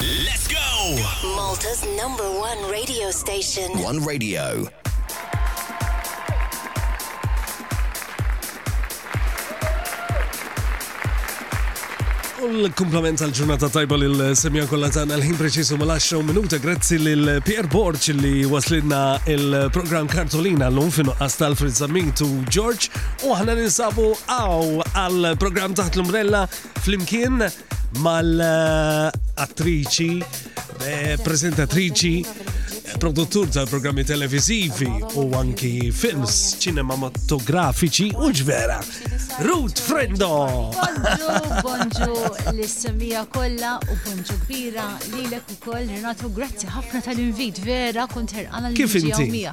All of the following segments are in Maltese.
Let's go! Malta's number one radio station. One radio. Kull kumplament għal ġurnata tajba lil semja kollha tagħna l-ħin preċisu mal-10 minuta grazzi lil Pierre Borg li waslidna il-programm Kartolina llum finu għastal Alfred Zammit u George u aħna ninsabu għaw għal-programm taħt l-umbrella flimkien mal-attriċi, eh, prezentatriċi, produttur tal-programmi televizivi u anki films ċinematografiċi u ġvera. Ruth Frendo! Bonġu, bonġu l-issemija kolla u bonġu kbira li l-ek u koll Renato, grazzi ħafna tal-invit vera konter għana l-ġija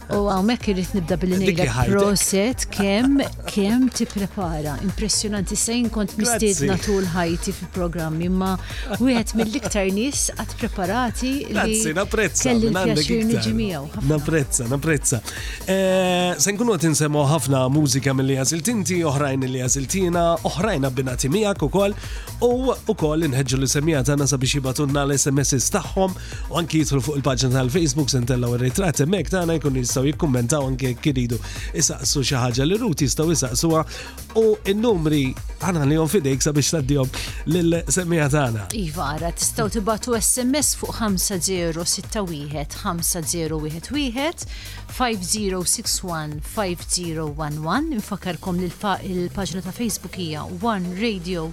U għawmek irrit nibda billi nejda proset kem kem ti prepara. Impressionanti sejn kont mistiedna tul ħajti fil-programmi, ma wieħed mill-iktar nis għat preparati li kelli l-pjaċir niġi miegħu. Naprezza, naprezza. Eh, se nkunu qed insemgħu ħafna mużika mill-li għażiltinti, oħrajn li għażiltina, oħrajn abbinati miegħek ukoll u ukoll inħeġġu li semija tagħna sabiex jibatunna l-SMS tagħhom U anki jidħlu fuq il-paġna tal-Facebook se ntellaw ir-ritratt hemmhekk tagħna jkun jistgħu jikkummentaw anke jekk iridu isaqsu xi ħaġa li rut jistgħu isaqsuha u n-numri għana li fidejk sabiex taddihom lil semmija tagħna. Iva, ara tistgħu tibatu SMS fuq 5061 5011 5061 5011 infakarkom li l-paġna ta' Facebook hija One Radio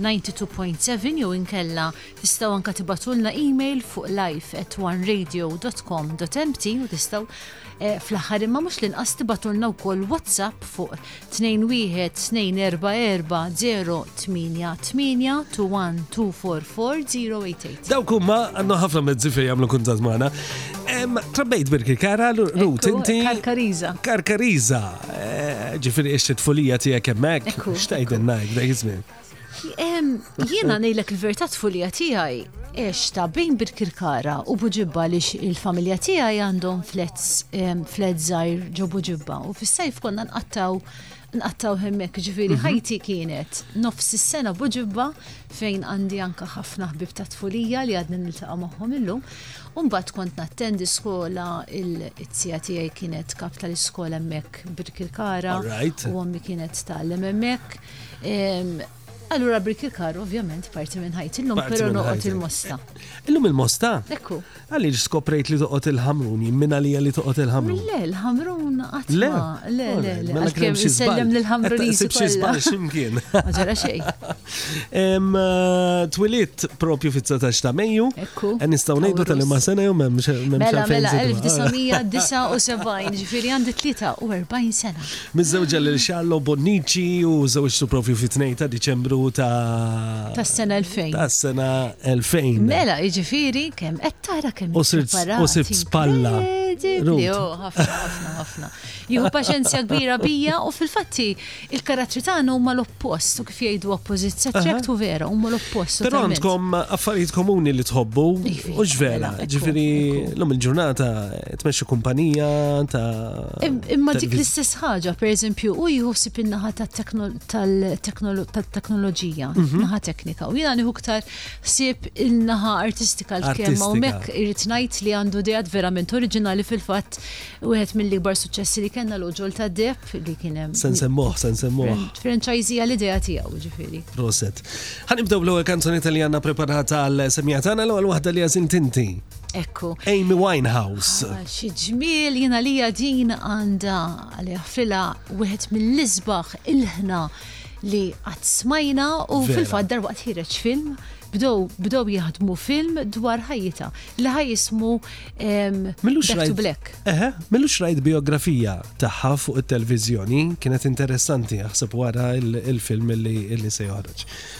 92.7 jew inkella Tistgħu anke tibgħatulna email fuq live@1radio.com.mt u tistgħu eh, fl-aħħar imma mhux l-inqas tibgħatulna wkoll WhatsApp fuq 21244 Dawk huma għandna ħafna mezzi fejn jagħmlu kuntat magħna. Trabbejt birki kara rut inti. Karkariza. Karkariza. Eh, ġifieri ix-xitfulija tiegħek hemmhekk. X'tgħidilna hekk dak iż-żmien. Jiena ngħidlek il-verità tfulija tiegħi għexta bejn Birkirkara u Buġibba li il-familja tiegħi għandhom flats flats żgħir ġo Buġibba u fis-sajf konna nqattaw nqattaw hemmhekk ġifieri mhm. ħajti kienet nofs is-sena Buġibba fejn għandi anka ħafna ħbib ta' tfulija li għadni niltaqa' magħhom illum. Umbagħad kont nattendi skola il-tija tiegħi kienet kap tal-iskola hemmhekk Birkirkara u ommi kienet tgħallem hemmhekk. Allura brik il-kar, ovvjament, parti minn ħajt. Illum pero noqgħod il-mosta. Illum il-mosta? Ekku. Għalli skoprejt li toqgħod il-ħamrun, jimmina li li toqgħod il-ħamrun. Le, l-ħamrun għatma. Le, le, le. Mela, mela kemm sellem l-ħamrun. Sibxie zbal ximkien. Ġara xej. Eh, twilit propju fit-19 ta' Mejju. Ekku. Eh, Nistaw nejdu tal ma sena jom memx. Mela, mela, 1979, ġifiri għandi 43 sena. Miżżewġa lil Charlo Bonnici u żewġtu propju fit-2 ta' Diċembru ta' Tas-sena 2000. tas-sena 2000. Mela, jiġifieri kemm qed tara kemm U sirt- ippreparati. u sirt spalla. Incredibbli, Ruth. oh, ħafna, ħafna, ħafna. Jieħu paċenzja kbira bija u fil-fatt hi, il-karattri tagħna huma l-oppost u kif jgħidu opposites attract u vera huma l-oppost. Però totalment. għandkom affarijiet komuni li tħobbu, Iva, u x'vera, mela, ekku, ġifieri ekku. l-lum il-ġurnata tmexxu kumpanija ta' Imma dik l-istess ħaġa, per eżempju, u jħossib in-naħa tal-teknoloġija, mhm. naħa teknika, u jena nieħu ktar sib il-naħa artistika l-kemma u mek irrit ngħid li għandu dejat verament oriġinali fil-fatt wieħed mill-ikbar suċċessi li kellna l-oġol ta' deb li kien hemm. Sen semmoħ, sen semmoħ. Franċajzi għal-idea tiegħu ġifieri. Proset. Ħanibdew l-ewwel kanzoni li għandna preparata għal semjatana l-ewwel waħda li għażin tinti. Ekku. Amy Winehouse. Ah, xi ġmiel jiena li din għandha li għafrila wieħed mill-isbaħ il-ħna li qatt smajna u fil-fatt darba ħireġ film bdow bdow jaħdmu film dwar ħajjita li ħaj jismu Back to Black. Eħe, millux rajt biografija tagħha fuq it-televizjoni kienet interessanti jaħseb wara il-film li se joħroġ.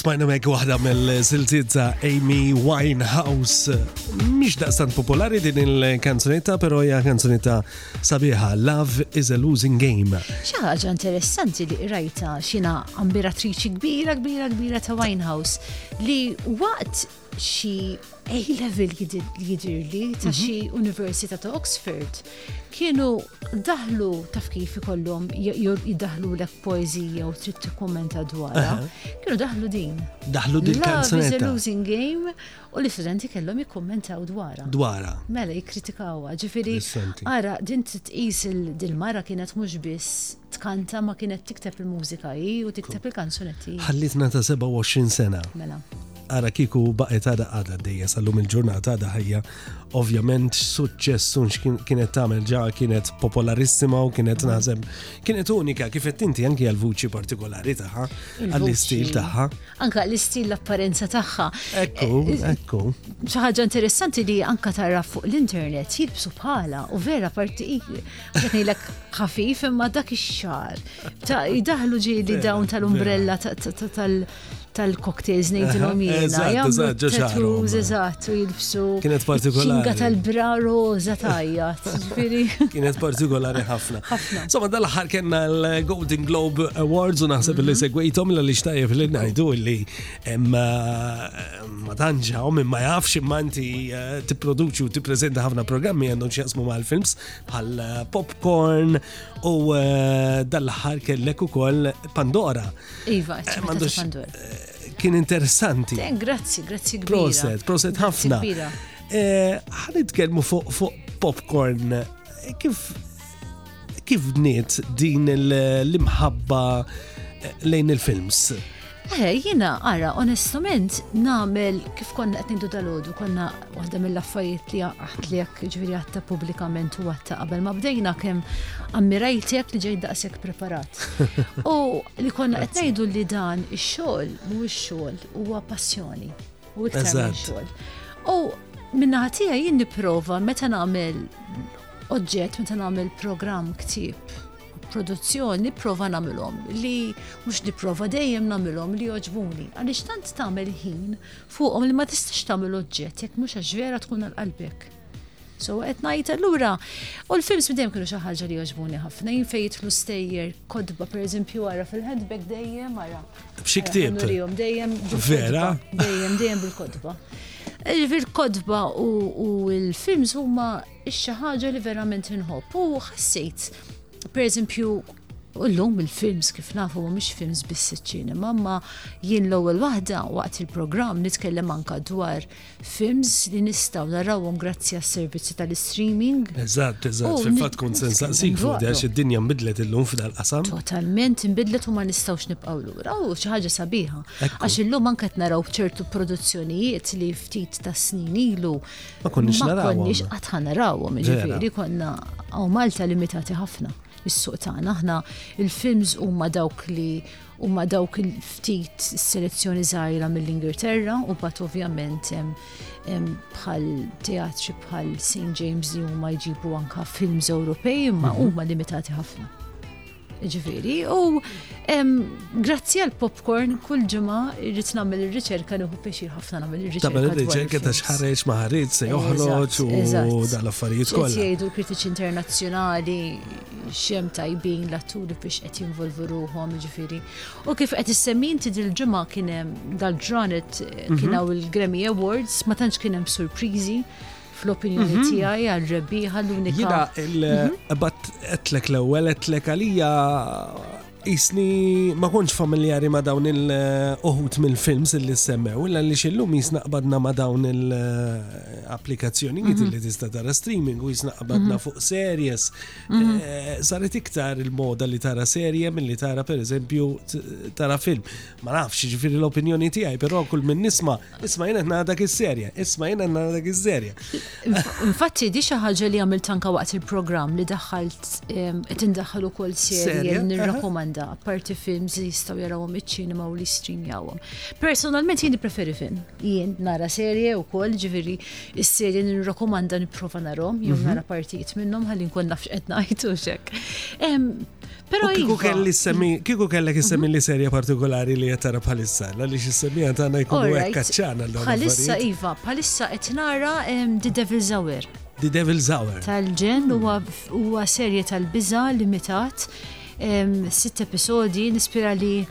Smajna mek waħda mill-siltiet ta' Amy Winehouse. Mhix daqstant popolari din il-kanzunetta, però hija kanzunetta sabiħa Love is a Losing Game. Xi ħaġa interessanti li qrajta xina ambiratriċi kbira kbira kbira ta' Winehouse li waqt xi A-level jidirli ta' mhm. xi Università ta' Oxford kienu daħlu taf kif ikollhom jidaħlu l poezija u trid tikkummenta dwar. Kienu daħlu din. Daħlu din kanzunetta. Love losing game u l-istudenti kellhom jikkummentaw dwarha. Dwarha. Mela jikkritikawha, ġifieri ara din titqis il-mara kienet mhux biss tkanta ma kienet tikteb il-mużika hi u tikteb il-kanzunetti hi. Ħallitna ta' 27 sena. Mela. Ara kiku baqet għada għada d-dejja sal-lum il-ġurnata għada ħajja. Ovvjament, suċċess unx kienet tagħmel ġa kienet popolarissima u kienet naħseb kienet unika kif qed inti anke għal-vuċi partikolari tagħha, għall-istil tagħha. Anka l-istil l-apparenza tagħha. Ekku, eh, eh, ekku. Xi ħaġa interessanti li anka tara fuq l-internet jilbsu bħala u vera parti Għetnilek ħafif imma dak ix-xar. Ta' jidaħlu ġili dawn tal-umbrella tal-cocktails nejdilom jena. Eżatt, tattoos, eżatt, u jilfsu. Kienet partikolari. Kinga tal-bra roza tajjat, ġifiri. Kienet partikolari ħafna. ħafna. Somma dal-ħar kena l-Golden Globe Awards u naħseb li mhm. segwejtom l li xtajf li najdu li eh, ma tanġaw minn ma jafx imma inti eh, tipproduċi u tippreżenta ħafna programmi għandhom xjaqsmu mal-films. bħal popcorn u eh, dal-ħar kellek u koll Pandora. Iva, eh, Pandora. Eh, kien interessanti. Grazzi, grazzi kbira. Proset, proset ħafna. Għan itkelmu fuq popcorn. Kif kif bniet din l-imħabba lejn il-films? Eh, jina, ara, onestament, namel, kif konna qed ngħidu dal-għodu, konna waħda mill-affarijiet li għatt li jekk ġviri għatta publikament u għatta qabel ma bdejna kemm ammirajtek li ġej daqshekk preparat. U li konna qed ngħidu li dan ix-xogħol mhuwiex xogħol huwa passjoni u iktar minn xogħol. U minna ħatija jien nipprova meta nagħmel oġġett, meta nagħmel programm ktib produzzjoni nipprova nagħmilhom li mhux nipprova dejjem nagħmilhom li joġbuni għaliex tant tagħmel ħin fuqhom li ma tistax tagħmel oġġett jekk mhux għax vera tkun għal qalbek. So qed ngħid allura u l-films dejjem kienu xi ħaġa li joġbuni ħafna jien fejn jidħlu stejjer kodba pereżempju ara fil-handbag dejjem ara. B'xi ktieb. Dejjem vera. Dejjem dejjem bil-kodba. Il-kodba u l-films huma Xi ħaġa li verament inħobb u ħassejt pereżempju U l-lum il-films kif nafu ma mhux films biss iċ-ċinema, ma jien l-ewwel waħda waqt il-programm nitkellem anka dwar films li nistgħu narawhom grazzi għas-servizzi tal-streaming. Eżatt, eżatt, fil-fatt kont se nsaqsik fuq għax id-dinja nbidlet illum f'dan qasam. Totalment nbidlet u ma nistgħux nibqgħu lura u xi ħaġa sabiħa. Għax illum anke qed naraw ċertu produzzjonijiet li ftit tas-snin ilu Ma konniex narawhom. Ma konniex qatt ħanarawhom, ġifieri konna għaw Malta limitati ħafna is-suq tagħna. Aħna il-films huma dawk li huma dawk il-ftit selezzjoni żgħira mill-Ingilterra u bat ovvjament bħal teatri bħal St. James li huma jġibu anka films Ewropej imma mhm. huma limitati ħafna. Ġifiri, u grazzi għal popcorn kull ġimgħa irrid nagħmel ir-riċerka li hu pixir ħafna nagħmel ir-riċerka. Tagħmel ir-riċerka ta' xħareġ ma ħareġ se joħroġ u dal-affarijiet kollha. Jgħidu l-kritiċi internazzjonali x'hemm tajbin l-atturi biex qed jinvolvu ruhom ġifiri. U kif qed issemmi inti dil-ġimgħa kien hemm dal-ġranet kien mhm. hawn il-Grammy Awards ma tantx kien hemm surpriżi. fl-opinjoni mhm. tiegħi għal rebbieħa l-unika. Jina il-bat mhm. eh, etlek l-ewwel etlek għalija jisni ma konċ familjari ma dawn il-uħut mill-films li semmew, illa li xillum jisna qbadna ma dawn il-applikazzjoni eh, mhm. li tista tara streaming u jisna qbadna fuq series. Eh, saret iktar il-moda li tara serje mill-li tara per eżempju tara film. Ma nafx ġifiri l-opinjoni tijaj, pero kull minn nisma' Isma' jien qed ngħadak is-serje, isma' jien qed ngħadak is-serje. Infatti di xi ħaġa li għamilt anka waqt il-programm li daħħalt ehm, qed indaħħal ukoll serje li nirrakkomanda parti films li jistgħu jarawhom iċ-ċinema u li streamjawhom. Personalment jien preferi film. Jien nara serje wkoll ġifieri is-serje li nirrakkomanda nipprova narhom jew mhm. nara partijiet minnhom ħalli nkun naf x'qed ngħid u xek. Ehm, Pero iva. kiku kelli semmi, kiku kellek semmi mhm. li serja partikolari li jattara bħalissa, la li xissemmi għantana jkunu għek kaċċana l Bħalissa iva, bħalissa etnara The Devil's Hour. The Devil's Hour. Tal-ġen huwa serje tal-biza limitat sitt episodi nispira li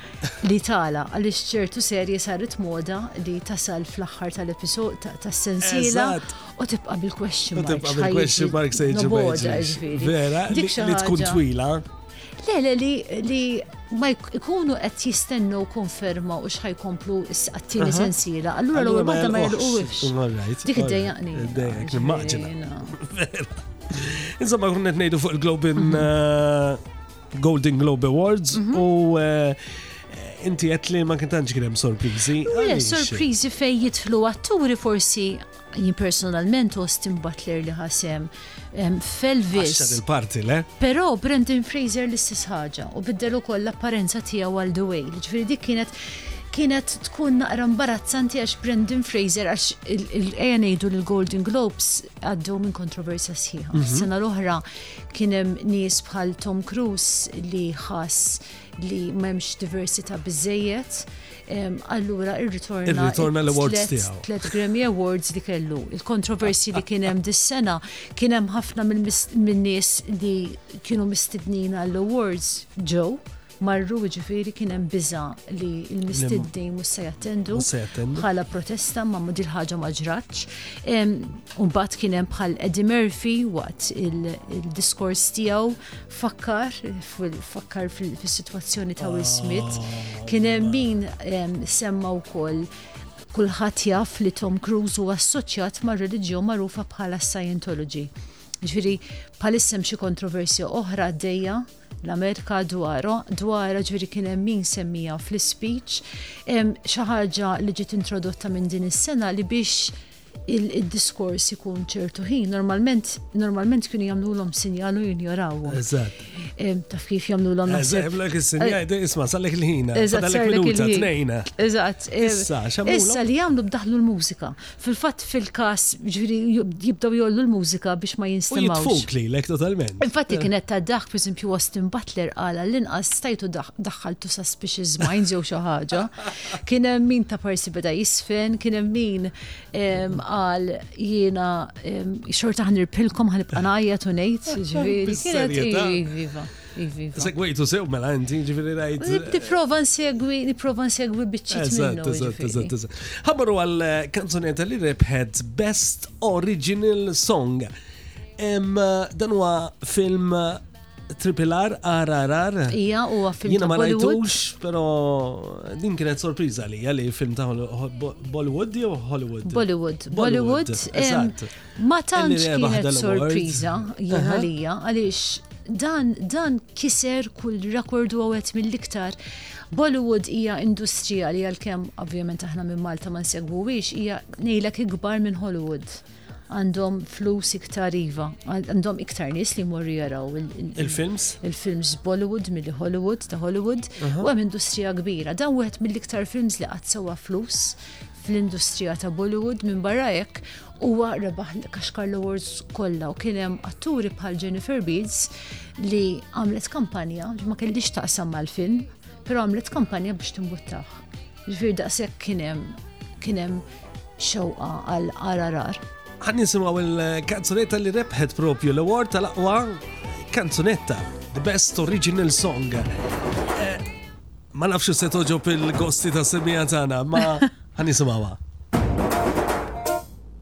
li tala għaliex ċertu serje saret moda li tasal fl-aħħar tal-episod tas-sensiela U tibqa bil-question mark. U tibqa bil-question mark se jġi ġifieri. Vera, li tkun twila. Lele li li ma jkunu qed jistennu konferma u xħaj komplu s-sattini sensiela. Allura l-għu għadda ma jgħu Dik id-dejaqni. Id-dejaqni, maġina. Insomma, kunnet nejdu fuq il-Globin mhm. uh, Golden Globe Awards mhm. u eh, inti għet li ma kien tantx kienem sorprizi. Le, sorprizi fej jitflu atturi forsi Jien personalment Austin Butler li ħasem f'Elvis. Għaxħad il-parti, le? Però Brendan Fraser l-istess ħaġa u biddel ukoll l-apparenza tiegħu għal The Whale. Ġifieri dik kienet kienet tkun naqra imbarazzanti għax Brendan Fraser għax il-għajja ngħidu li l-Golden Globes għaddew minn kontroversja sħiħa. Mhm. Sena l-oħra kien hemm nies bħal Tom Cruise li ħass li m'hemmx diversità biżejjed Allura irritorna. Irritorna l-awards tiegħu. Tlet Grammy Awards li kellu. Il-kontroversi li kien hemm dis-sena kien hemm ħafna min-nies li kienu mistednin għall-awards ġew marru ġifiri kien hemm biża li l-misteddi mhux se jattendu bħala protesta ma mhux il-ħaġa ma ġratx. Mbagħad kien hemm bħal Eddie Murphy waqt il-diskors tiegħu fakkar, fakkar fil-situazzjoni ta' Will Smith, kien hemm min semma wkoll kulħadd jaf li Tom Cruise huwa assoċjat ma' reliġjon magħrufa bħala Scientology. Ġifieri palissem xi kontroversja oħra għaddejja l-Amerika dwar dwar ġifieri kien hemm min semmija fl-ispeech xi ħaġa li ġiet introdotta minn din is-sena li biex il-diskors ikun ċertu ħin, normalment, normalment kienu jamlulhom sinjal u jinjoraw. Eżatt. Taf kif jamlulhom eh, naħseb. Jamlek il-sinjal, eh, eh, isma, sallek il-ħina. Eżatt, sallek il-ħina. Eżatt. Issa, Issa li jamlu bdaħlu l-mużika. Fil-fatt fil-kas, ġviri, jibdaw jollu l-mużika biex ma jinstimaw. Jitfuk li, lek totalment. Infatti kienet ta' daħ, per esempio, Austin Butler għala l-inqas stajtu daħħaltu suspicious minds jew xi ħaġa. Kien hemm min ta' parsi beda jisfen, kien hemm min qal jiena xorta ħan irpilkom ħan ibqa' ngħajjat u ngħid, ġifieri. Segwejtu sew mela inti ġifieri rajt. Nipprova nsegwi, nipprova nsegwi biċċiet minnu. Ħabbaru għal kanzunetta li rebħet Best Original Song. Dan huwa film Triple R, R, R, R. Ija, u għaffim. Jina ma rajtux, pero din kienet sorpriza li li film ta' Bollywood jew Hollywood? Bollywood. Bollywood. Ma tantx kienet sorpriza jina li għalix dan dan kiser kull rekord u għet mill-iktar. Bollywood hija industrija li għal-kem, ovvjament aħna minn Malta ma nsegwuwix, hija nejlek ikbar minn Hollywood. Għandhom flus iktar iva, għandhom iktar nies li jmorru jaraw il-films. Il-films Bollywood mill Hollywood ta' Hollywood u hemm industrija kbira. Dan wieħed mill-iktar films li qatt sewwa flus fl-industrija ta' Bollywood minn barra hekk huwa rebaħ l-Kashkar Awards kollha u kien hemm atturi bħal Jennifer Beals li għamlet kampanja ma kellix taqsam mal-film, però għamlet kampanja biex timbuttaħ. Ġifieri daqshekk kien hemm kien hemm xewqa għal ararar. Għan nisimgħu il-kanzunetta li rebħet propju l-award tal-aqwa kanzunetta, The Best Original Song. Eh, ma nafx se toġob il-gosti ta' semija tagħna, ma għan nisimgħuha.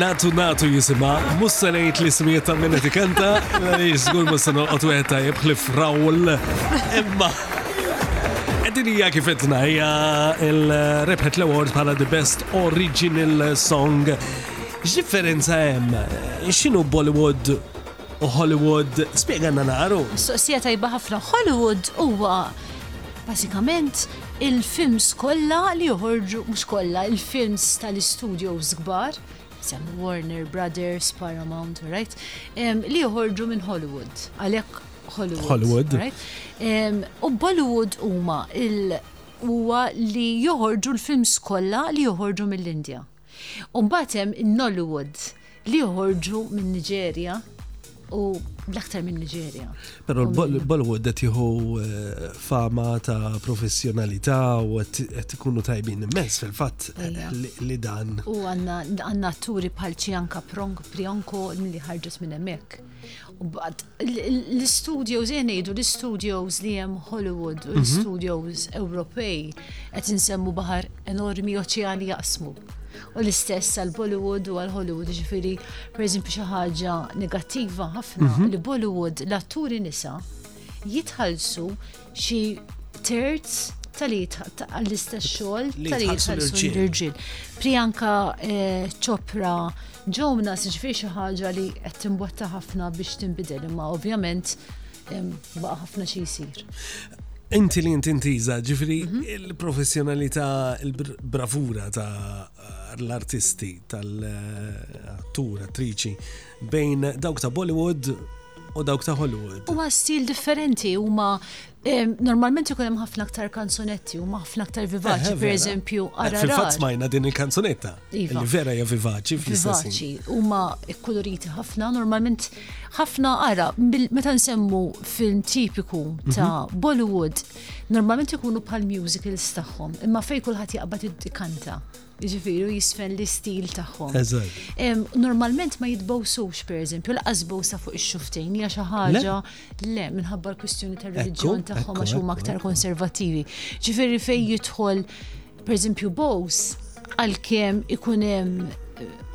Natu Natu jisima, mus se ngħid li smiet ta' minna tikanta, jiżgur mus se noqgħod wieħed tajjeb ħlif rawl. Imma din hija kif qed hija il-rebħet l-award bħala the best original song. X'differenza hemm? X'inhu Bollywood u Hollywood? Spjegana naru. Soqsija tajba ħafna. Hollywood huwa Bażikament, il-films kollha li joħorġu, mhux kollha, il-films tal-istudios kbar, semmu Warner Brothers, Paramount, right, li joħorġu minn Hollywood. Għalhekk Hollywood. Hollywood. U Bollywood huma il- huwa li joħorġu l-films kollha li joħorġu mill-Indja. U mbagħad hemm in-Nollywood li joħorġu minn Niġerja u l-aktar minn Niġerja. Però l-Bollywood qed jieħu eh, fama ta' professjonalità u qed ikunu tajbin immens fil-fatt li dan. U għandna atturi bħal Cianca Prionko li ħarġet minn hemmhekk. Bad, l-studios, jen ngħidu l-studios li hemm Hollywood u mhm. l-studios Ewropej qed insemmu baħar enormi oċeani jaqsmu. U l-istess għal Bollywood u għal Hollywood, ġifiri, per eżempju, xi ħaġa negattiva ħafna mhm. li Bollywood l-atturi nisa jitħallsu xi terz tal-id għall-istess xogħol tal-id l-irġiel. Prijanka eh, ċopra ġomna siġfi xi ħaġa li qed timbotta ħafna biex tinbidel imma ovvjament baqa' ħafna xi jsir. Inti li inti intiża, ġifri mhm. il-professjonalità, il-bravura ta' l-artisti, tal-attur, attriċi, Bejn dawk ta' Bollywood u dawk ta' Hollywood. Huwa stil differenti, huma normalment ikun hemm ħafna aktar kanzunetti, huma ħafna aktar vivaċi, pereżempju, għara. Fil-fatt smajna din il-kanzunetta, iva. li vera hija vivaċi fl-istess. Vivaċi, huma kkuluriti ħafna, normalment ħafna ara, meta nsemmu film tipiku ta' mhm. Bollywood, normalment ikunu bħal musicals tagħhom, imma fej kulħadd jaqbad id-kanta. jiġifieri u jisfen l-istil tagħhom. Eżatt. Normalment ma jitbowsux pereżempju, lanqas bowsa fuq ix-xufftejn hija xi ħaġa le minħabba l-kwistjoni tar-reliġjon tagħhom għax huma aktar konservattivi. Ġifieri fejn jidħol pereżempju bows għalkemm ikun hemm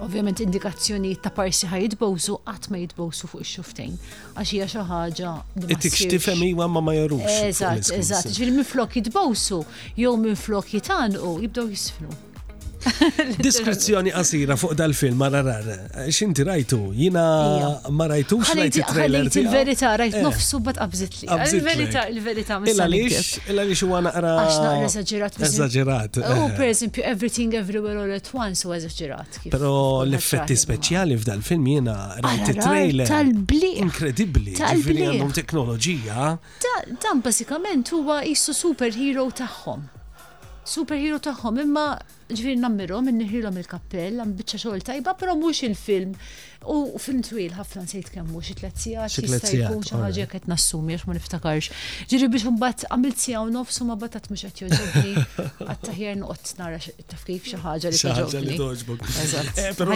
ovvjament indikazzjonijiet ta' parsi ħaj jitbowsu qatt ma jitbowsu fuq ix-xufftejn. għax hija xi ħaġa li ma tifhem iwa ma ma jarux. Eżatt, eżatt, ġifieri minflok jitbawsu jew minflok jitanqu jibdew jisfnu. Diskrizzjoni qasira fuq dal-film mararar. X'inti rajtu? Jina ma rajtu x'rajt trailer Il-verità rajt eh. nofsu bat qabżit li. Il-verità, il-verità Illa li illa li huwa naqra. Għax naqra eżaġerat. Eżaġerat. U eh. oh, pereżempju Everything Everywhere All at Once u eżaġerat. Pero l-effetti speċjali f'dal-film jiena rajt it-trailer. Tal-bliq. Inkredibbli. Ġifieri għandhom teknoloġija. Dan bażikament huwa jissu superhero tagħhom. Superhero tagħhom imma ġifieri nammirhom inniħilhom il-kappell għam biċċa xogħol tajba, però mhux il-film U fim twil, ħafna nsejt kemmu xi tliet sigħat, xi tliet sigħat. Jkun xi ħaġa qed nassumi għax ma niftakarx. Ġiri biex imbagħad għamilt sigħa u nofs u ma batat mhux qed jogħġobni. Għattaħjar noqgħod nara taf kif xi ħaġa li ħaġa li toġbok. Eżatt. Eh, però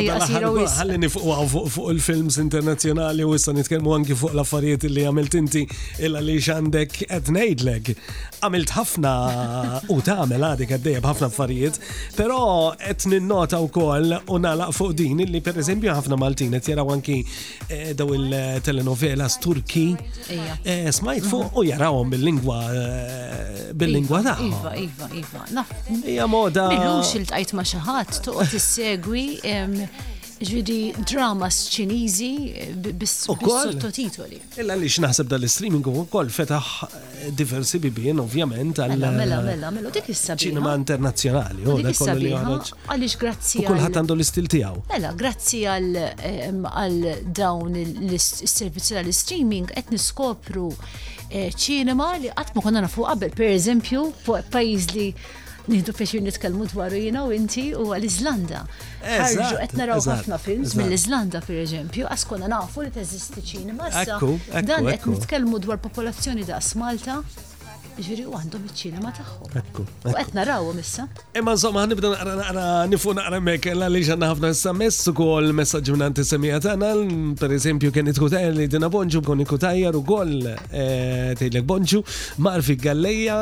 ħalli nifqgħu fuq il-films internazzjonali u issa nitkellmu anki fuq l-affarijiet li għamilt inti illa li x'għandek qed ngħidlek. Għamilt ħafna u tagħmel għadek għaddejja b'ħafna affarijiet Però qed ninnota wkoll u nagħlaq fuq din illi pereżempju ħafna Maltin qed jaraw anki eh, daw il-telenovelas Turki. Eh, smajt fuq u jarawhom bil-lingwa eh, bil-lingwa iva, tagħhom. Iva, iva, iva. Naf. Hija moda. Millux il-tqajt ma' xi ħadd toqgħod issegwi ġvidi dramas ċiniżi bis-sottotitoli. Illa għaliex naħseb dan l-streaming u wkoll fetaħ diversi bibien ovvjament għal. Mela, mela, mela, mela, dik is Ċinema internazzjonali, u dak kollu li ħareġ. Għaliex grazzi. Kulħadd għandu l-istil tiegħu. Mela, grazzi għal dawn l-servizzi tal-streaming qed niskopru eh, ċinema li qatt ma konna nafu qabel, per eżempju, pajjiż li nieħdu pjaċir nitkellmu dwaru jiena u inti u għal-Iżlanda. Ħarġu qed naraw ħafna films mill-Iżlanda pereżempju, għax konna nafu li teżisti ċinema issa. Dan qed nitkellmu dwar popolazzjoni daqs Malta. Ġiri u għandhom iċ-ċinema tagħhom. Ekku. U qed narawhom issa. Imma insomma nibda naqra naqra nifu naqra mek li ġanna ħafna issa mess ukoll messaġġ minn anti semija tagħna, pereżempju kien itkutajja li dina bonġu kon ikutajjar ukoll eh, tgħidlek bonġu, marfi galleja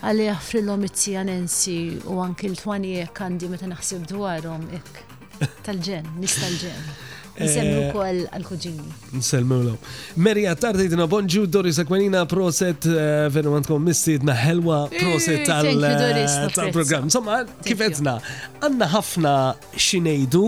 Għalih frilhom it-Tianensi u anki l-Twani hekk għandi meta naħseb dwarhom hekk. Tal-ġen, nis tal-ġen. Nsemmu eh, kol għal-kuġini. Nsemmu l Merja Tardi dina bonġu, Doris Aquilina, proset, eh, veru għandkom mistidna ħelwa, eh, proset tal-program. Insomma, kifetna, għanna ħafna xi ngħidu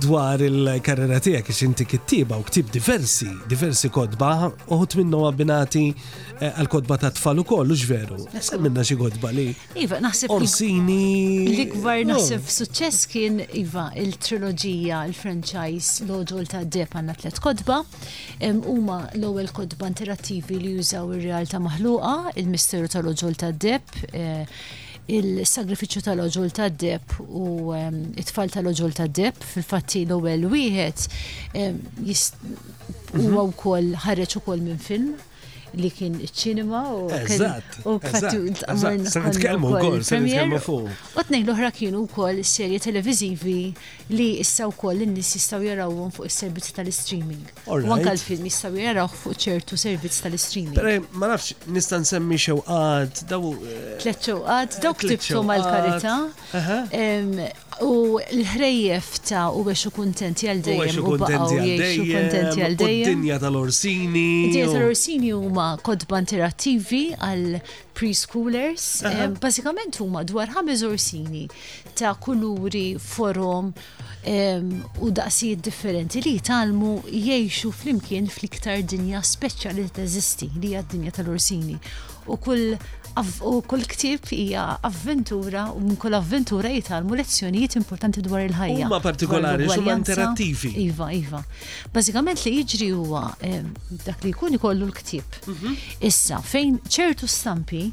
dwar il-karriera tiegħek għax inti kittieba u ktib diversi, diversi kodba, uħut minnhom abbinati eh, għal kodba ta' tfal ukoll, ux veru. Naħseb minna xi kodba li. Iva, naħseb. Orsini. L-ikbar naħseb suċċess kien Iva il-triloġija, il-franchise l-ġol ta' Deb għandna tliet kodba. Huma l-ewwel kodba interattivi li jużaw ir-realtà maħluqa, il-misteru tal-ġol ta' Deb eh, il-sagrifiċċju tal-għoġol tad-deheb u t-tfal tal-għoġol tad-deheb, fil-fatt l-ewwel wieħed huwa wkoll ħareġ ukoll minn film li kien iċ-ċinema u u kfatti nitkellmu wkoll se nitkellmu fuq. U tnejn l-oħra kienu wkoll serje televiżivi li issa wkoll in-nies jistgħu jarawhom fuq is-servizzi tal-streaming. U anka l-film jistaw jaraw fuq ċertu servizz tal-streaming. Pero ma nafx, nista' nsemmi xewqat, daw. Eh, tlet xewqat, daw ktibtu mal-karita. U l-ħrejjef ta' u biex u kontenti għal dejjem. U kontenti għal dejjem. Kontenti għal dejjem. Dinja tal-orsini. Dinja tal-orsini huma kodba interattivi għal preschoolers. Basikament huma dwar ħames orsini ta' kuluri, forum, u daqsijiet differenti li jitgħallmu jgħixu flimkien fl-iktar dinja speċjali li teżisti li hija d-dinja tal-ursini. U kull u kull ktieb hija avventura u minn kull avventura jitgħallmu lezzjonijiet importanti dwar il-ħajja. Huma partikolari, huma interattivi. Iva, iva. Bażikament li jiġri huwa dak li jkun ikollu l-ktieb. Mhm. Issa fejn ċertu stampi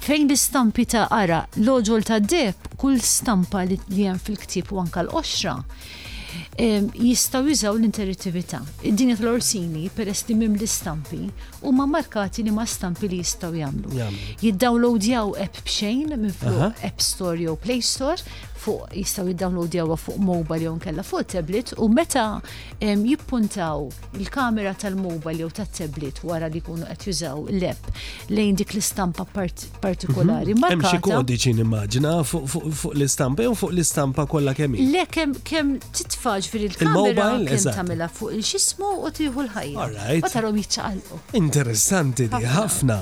Fejn l-istampi ta' ara, l-għoġol tad-deheb, kull stampa li hemm fil-ktieb u anke l-qoxra, jistgħu jużaw l-interittività. Id-dinja tal-Orsini, peress li mim l-istampi, huma markati li ma stampi li jistgħu jagħmlu. Jiddownloadjaw app b'xejn minn fuq App Store jew Play Store, fuq jistgħu jiddownloadjawha fuq mobile jew nkella fuq tablet u meta jippuntaw il-kamera tal-mobile jew tat-tablet wara li jkunu qed jużaw l-app lejn dik l-istampa partikolari. Mhm. Hemm xi kodiċi nimmaġina fuq l-istampa jew fuq l-istampa kollha kemm hi. Le kemm kemm titfaġ fil-kamera kemm tagħmilha fuq il-xismu u tieħu l-ħajja. U tarhom jiċċaqalqu. Interessanti di ħafna.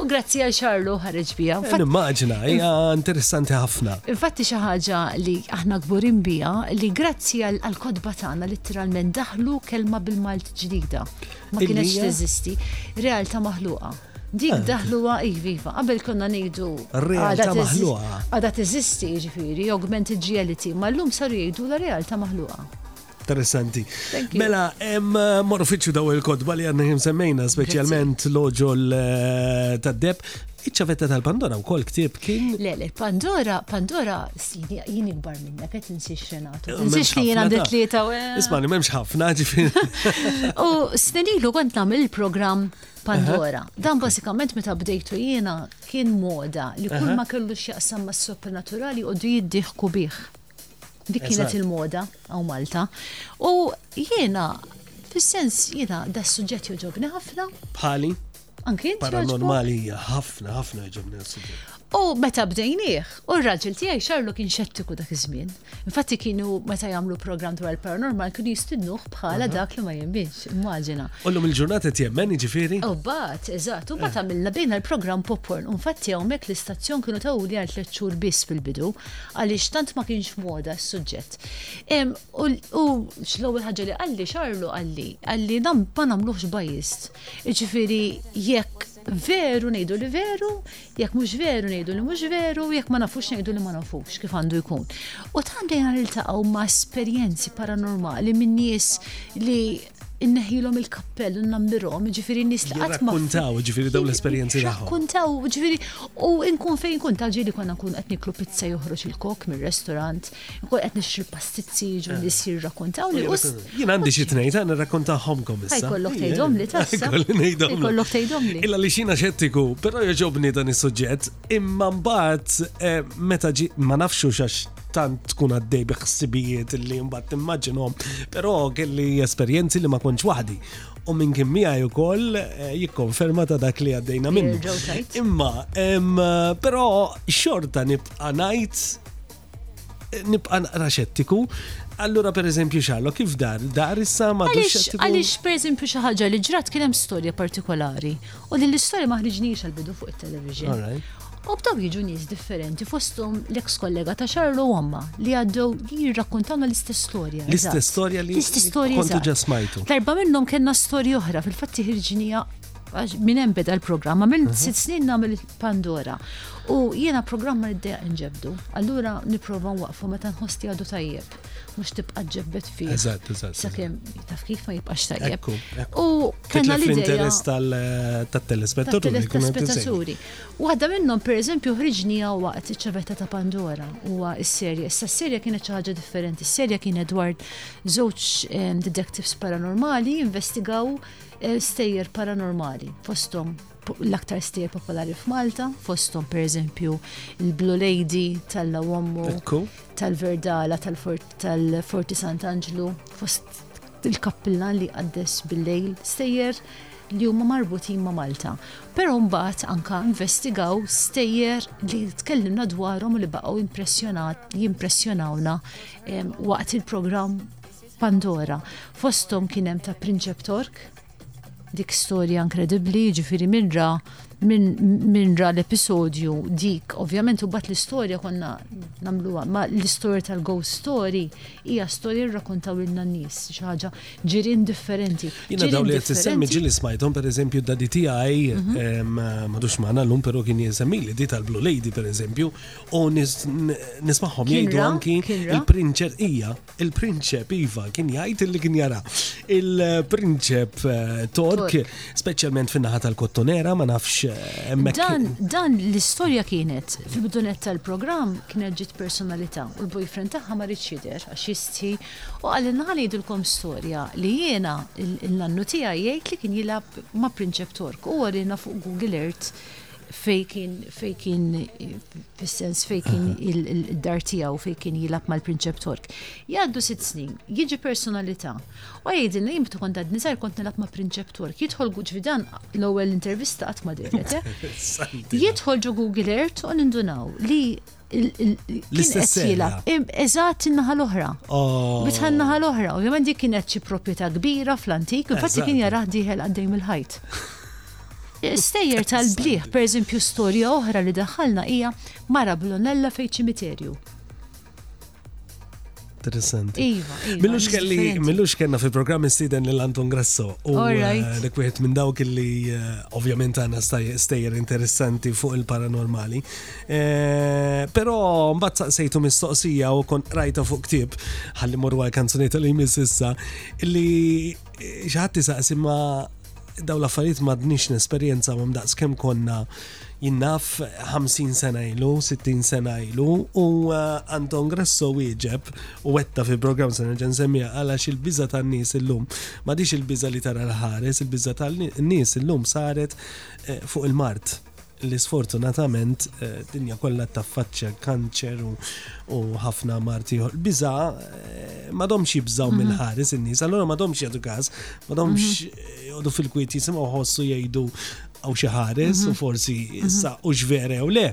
U grazzi għal xarlu ħareġ bija. Nimmaġina, hija interessanti ħafna. Infatti xi ħaġa li aħna gburin bija li grazzi għal kodba tagħna litteralment daħlu kelma bil-Malt ġdida. Ma kienx teżisti, realtà maħluqa. Dik ah. daħluwa iviva, qabel konna ngħidu realtà maħluqa. Għada teżisti ġifieri, augmented reality, ma llum saru jgħidu la realtà maħluqa. Interessanti. Mela, morru fitxu daw il-kodba li għanna semmejna, specialment l-oġol eh, tad-deb. Iċ-ċavetta tal-Pandora u kol ktib kien. Le, le, Pandora, Pandora, sini, jien ikbar minna, pet nsiex Renatu. Eh, nsiex li jien għandet li ta' eh. Isma, li memx ħafna ġifin. U snenilu kont nam il-program Pandora. Dan basikament meta bdejtu jiena kien moda li kull ma kellu x'jaqsam mas-soprannaturali u di jiddiħku bih. Dik kienet il-moda għaw Malta. U jiena, fil-sens jiena, da suġġett joġobni ħafna. Bħali? Anki inti. Paranormali ħafna, ħafna joġobni suġġett. U meta bdejnieh, u r-raġel tiegħi xarlu kien xettiku dak iż-żmien. Infatti kienu meta jagħmlu programm dwar il-paranormal kienu jistidnuh bħala dak li ma jemminx, immaġina. U l-lum il-ġurnata tjemmen jiġifieri? U bat, eżatt, u bat eh. għamilna bejna l-programm popcorn. Infatti hawnhekk l-istazzjon kienu tawli għal tliet xhur biss fil-bidu. għaliex tant ma kienx moda s-suġġett. U l-ewwel ħaġa li qalli xarlu qalli, qalli dan ma nagħmluhx bajist. Jiġifieri jekk veru ngħidu li veru, jekk mhux veru ngħidu li mhux veru, jekk ma nafux ngħidu li ma nafux kif għandu jkun. U tandejna niltaqgħu ma' esperjenzi paranormali minn nies li inneħilhom il-kappell u nammirhom, ġifieri nies li qatt ma. Kuntaw, ġifieri dawn l-esperjenzi tagħhom. Kuntaw, ġifieri u nkun fejn kun ta' ġieli konna nkun qed niklu pizza joħroġ il-kok mir-restaurant, nkun qed nixtri pastizzi jiġu eh. nies jirrakkuntaw li Jien għandi xi tnejn ta' nirrakkuntahomkom issa. Ikollok tgħidhom li ta' Ikollok tgħidhom li. Illa li xina xettiku, però joġobni dan is-suġġett, imma mbagħad eh, meta ġi ma nafxu xax tant tkun għaddej bi ħsibijiet li mbagħad timmaġinhom, però kelli esperjenzi li ma kontx waħdi. U minn kien miegħi wkoll eh, jikkonferma ta' dak li għaddejna minnu. Imma, però xorta nibqa' ngħid eh, nibqa' naqra xettiku Allura per eżempju xallo, kif dar? Dar issa ma Għalix per eżempju xi ħaġa li ġrat kien hemm storja partikolari u li l-istorja ma ħriġniex għal-bidu fuq it-television. U bdew jiġu nies differenti fosthom l-eks kollega ta' Xarlu u omma li għaddew jirrakkuntawna l-istess storja. L-istess storja li l-istess storja kontu ġa smajtu. Darba minnhom kellna storja oħra fil-fatt tiħirġinija minn hemm beda l-programm, għamil mhm. sitt snin nagħmel Pandora. U jiena programma li d-dejja nġebdu. Allura niprofa waqfu meta nħosti għadu tajjeb. Mux tibqa ġebbet fi. Eżatt, eżatt. Sakem, taf kif ma jibqax tajjeb. U kena l-interess tal-telespettaturi. Waħda minnhom pereżempju ħriġnieha waqt iċ-Ċavetta ta' Pandora, huwa s-serje. Issa s-serje kienet xi ħaġa differenti. Is-serje kienet dwar żewġ detectives paranormali jinvestigaw stejjer paranormali fosthom l-aktar stejjer popolari f'Malta, fosthom pereżempju il-Blue Lady tal-Lawommu, tal-Verdala, tal-Forti Sant'Anġlu, fost il-kappillan li jqaddes bil-lejl stejjer li huma marbutin ma' Malta. Però mbagħad anka investigaw stejjer li tkellimna dwarhom u li baqgħu impressjonat jimpressjonawna waqt il-programm Pandora. Fosthom kien hemm ta' Prinċep Tork, Dik storja inkredibbli, jiġifieri min ra min ra l-episodju dik, ovvjament u bat l-istorja konna nagħmluha, ma l-istorja tal-ghost story hija storja rrakontaw lilna n-nies xi ħaġa ġirien differenti. Jiena dawn li qed tissemmi ġili smajthom pereżempju d-dadi tiegħi mhm. madux magħna llum però kien jinsemmili di tal-Blue Lady pereżempju u nismagħhom jgħidu anki il-prinċess hija Il-prinċep, Iva, kien jgħid li kien jara. Il-prinċep eh, Tork, speċjalment fin-naħa tal-kottonera, ma nafx eh, emmek. Dan, dan l-istorja kienet fil-bidunet tal-programm kienet ġiet personalità u l-boyfriend tagħha ma rridx jidher għax jistħi u qalilna ħanejdilkom storja li jiena il-nannu tiegħi jgħid li kien jilgħab ma' Prinċep Tork u għorina fuq Google Earth fej kien fej kien fis-sens fej kien il-dar tiegħu fej kien jilab mal-Prinċep Tork. Jgħaddu sitt snin, jiġi personalità. U jgħidin li jimtu kont għad nizar kont nilab ma' Prinċep Tork. Jidħol ġvidan l-ewwel intervista qatt ma dirret. Eh? Jidħol ġo Google Earth u nindunaw li Kien qed jilgħab. Eżatt in-naħa l-oħra. Oh. Bitħan naħa l-oħra. Ovvjament dik kienet xi proprjetà kbira fl-antik, infatti kien jarah diħel għaddej mill-ħajt. Stejjer tal-bliħ, per eżempju, storja oħra li daħħalna hija Mara Blonella fej ċimiterju. interessanti. Iva, iva. Millux kelli, millux kellna fil-programm istiden lil Anton Grasso. U eh, dik wieħed minn dawk li eh, ovvjament għandna stejjer interessanti fuq il-paranormali. Eh, però mbagħad saqsejtu mistoqsija u kont rajta fuq ktib ħalli morru għal kanzunetta li jmiss issa li xaħat tisaqsi ma daw l-affarijiet ma dnix n-esperienza ma mdaqs kem konna Jien naf 50 sena ilu, 60 sena ilu, u eh, Anton Grasso wieġeb u wetta fi program se nerġa' nsemmija għalax il-biża tan-nies illum ma dix il-biża li tara l-ħares, il-biża tan-nies illum saret eh, fuq il-mart li sfortunatament eh, dinja kollha taffaċċja kanċer u, u ħafna marti ieħor. Biża eh, ma domx jibżaw mhm. mill-ħares in-nies, allura ma domx jagħtu każ, ma domx mhm. eh, jgħodu fil-kwiet jisimgħu ħossu jgħidu hawn xi ħares u forsi issa hux vera jew le.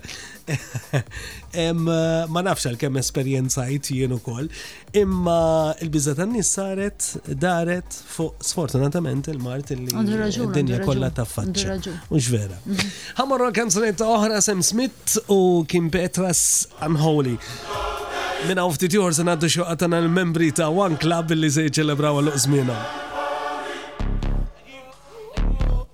Ma nafx għalkemm esperjenzajt jien ukoll, imma l-biża tan-nies saret daret fuq sfortunatament il-mart li d-dinja kollha taffaċċa. Hux vera. Mhm. Ħamorru kanzunetta oħra Sam Smith u Kim Petras Unholy. Minna u ftit jor se ngħaddu xoqqa tagħna l-membri ta' One Club li se jiċċelebraw għal żmienhom.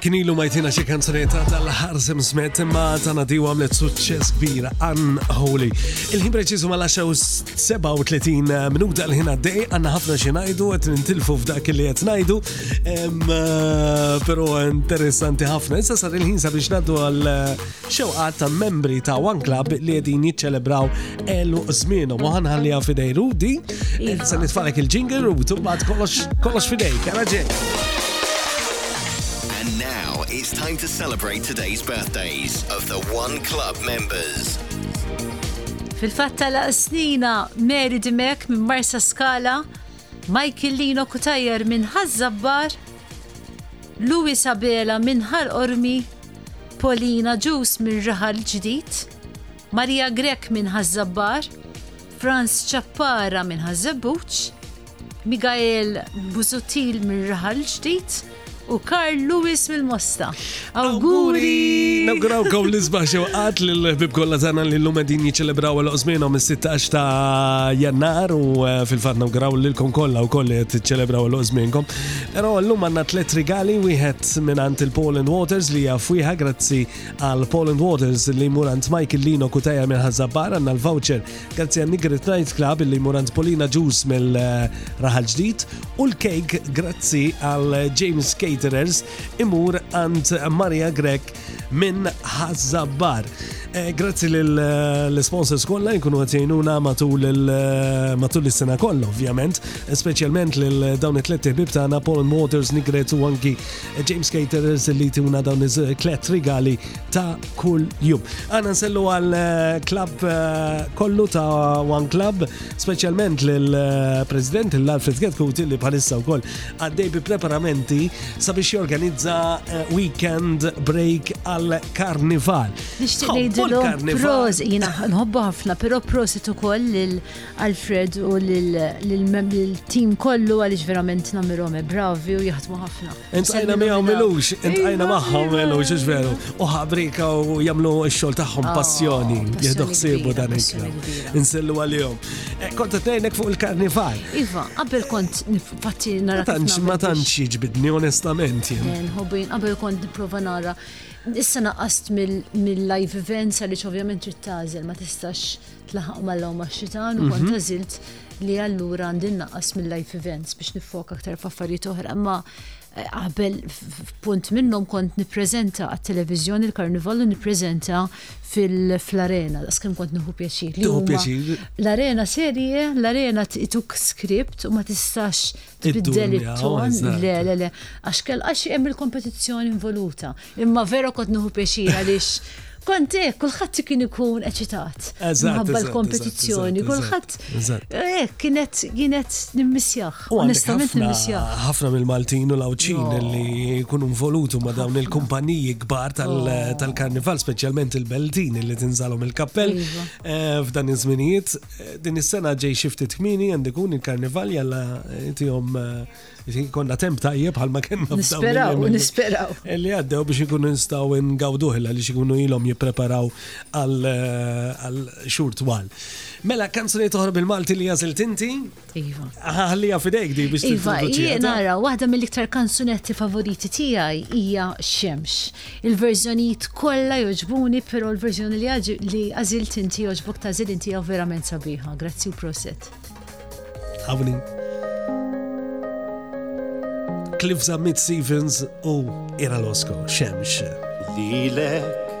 Kien ilu ma jtina xie kanzuneta tal-ħarsem smet imma tana diwa għamlet suċċess kbir unholy. Il-ħin preċiżu ma laxaw 37 minuta l-ħin għaddej għanna ħafna xi ngħidu qed nintilfu f'dak li qed ngħidu. Eh, però interessanti ħafna. Issa sar il-ħin sabiex ngħaddu għal eh, Xewqat ta' membri ta' One Club li qegħdin jiċċelebraw elu żmienhom u ħanħalliha fidej Rudi. Iva. Se nitfalek il-jingle Rudi u mbagħad kollox fidej, kera ġej. And now it's time to celebrate today's birthdays of the One Club members. Fil-fatt tal-snina Mary Dimek minn Marsa Skala, Michael Lino Kutajer minn Ħazzabbar, Louis Abela minn Ħal Ormi, Polina Ġus minn Raħal Ġdid, Marija Grek minn Ħażżabbar, Franz Ċappara minn Ħażżebbuċ, Migael Buzutil minn Raħal Ġdid, u Karl Lewis mill-Mosta. Awguri! Nawguraw kaw l-isbaħ xewqat l-ħbib kollha tagħna li llum qegħdin jiċċelebraw għal osminhom is-16 ta' Jannar u eh, fil-fatt nawguraw lilkom kollha wkoll li qed tiċċelebraw għal osminkom. Però llum għandna tliet rigali, wieħed mingħand il-Poland Waters li hija fwieħa grazzi għal Poland Waters li jmur għand Michael Lino Kutaja minn Ħaż-Żabbar, għandna l-voucher grazzi għal Nigrit Night Club li jmur għand Polina Ġus mill-Raħal Ġdid u l-kejk grazzi għal James Caterers imur għand Maria Grek minn Ħazzabbar. Eh, grazzi l-sponsors eh, kollha jkunu qed jgħinuna matul eh, matul is-sena kollha ovvjament, speċjalment lil dawn it-tliet ħbib tagħna Paul Motors, Nigret u anki James Caterers li tuna dawn iż-tliet rigali ta' kull jum. Għana nsellu għal klab kollu ta' One Club speċjalment lill-President eh, l-Alfred Getkuti li bħalissa wkoll għaddej bi preparamenti sabiex jorganizza eh, weekend break għal karnival. Nixtieq ngħidilhom proż jiena nħobbu ħafna, però prosit ukoll lil Alfred u lill-tim kollu għaliex verament nagħmilhom e bravi u jaħdmu ħafna. Intqajna miegħu milux, intqajna magħhom milux, iż veru. U ħabrika u jagħmlu x-xogħol tagħhom oh, passjoni, jieħdu ħsiebu dan il-klaw. Insellu għalihom. Eh, kont qed ngħidlek fuq il-karnival. Iva, qabel kont nifatti nara. Ma tantx jiġbidni onestament jien. Eh, nħobbin qabel kont nipprova nara. Issa naqast mill-live events għaliex ovvjament trid tażel ma tistax tlaħaq mal-lawm għax-xitan u kont mhm. għażilt li allura għandi naqas mill-life events biex nifoka aktar f'affarijiet oħra. Ma eh, qabel punt minnhom kont nippreżenta għat-televiżjoni l-karnival u nippreżenta fil-arena, das kem kont nħu pjaċir. Nħu pjaċir. L-arena serje, l-arena ituk skript u ma tistax tbiddel it-ton, le, le, le, għax kell għax hemm il-kompetizzjoni involuta. Imma vera kont nieħu pjaċir għaliex kont hekk, kulħadd kien ikun eċitat. Minħabba l-kompetizzjoni, kulħadd eh, kienet kienet nimmissjaħ. Onestament nimmissjaħ. Ħafna mill-Maltin u l-Awċin li jkunu involutu ma' dawn il-kumpaniji kbar tal-karnival, speċjalment il-Beltin li tinżalhom il-kappell iva. eh, f'dan iż-żminijiet. Din is-sena ġej xi ftit kmini għandu jkun il-karnival jalla tihom eh, konna temp tajjeb bħalma kellna Nisperaw, nisperaw. Eh, li għaddew biex ikunu nistgħu ngawduh illa li ikunu ilhom jippreparaw għal eh, xhur twal. Mela kanzuni toħrob il-Malti li jażil tinti. Iva. Ħalliha fidejk di biex Iva, jien nara waħda mill-iktar kanzunetti favoriti tiegħi hija Xemx. Il-verżjonijiet kollha joġbuni, però l-verżjoni li għażilt inti joġbok ta' żil inti verament sabiħa. Grazzi u proset. Ħawni. Cliff Zammit Stevens u Ira Losko, Xemx. Lilek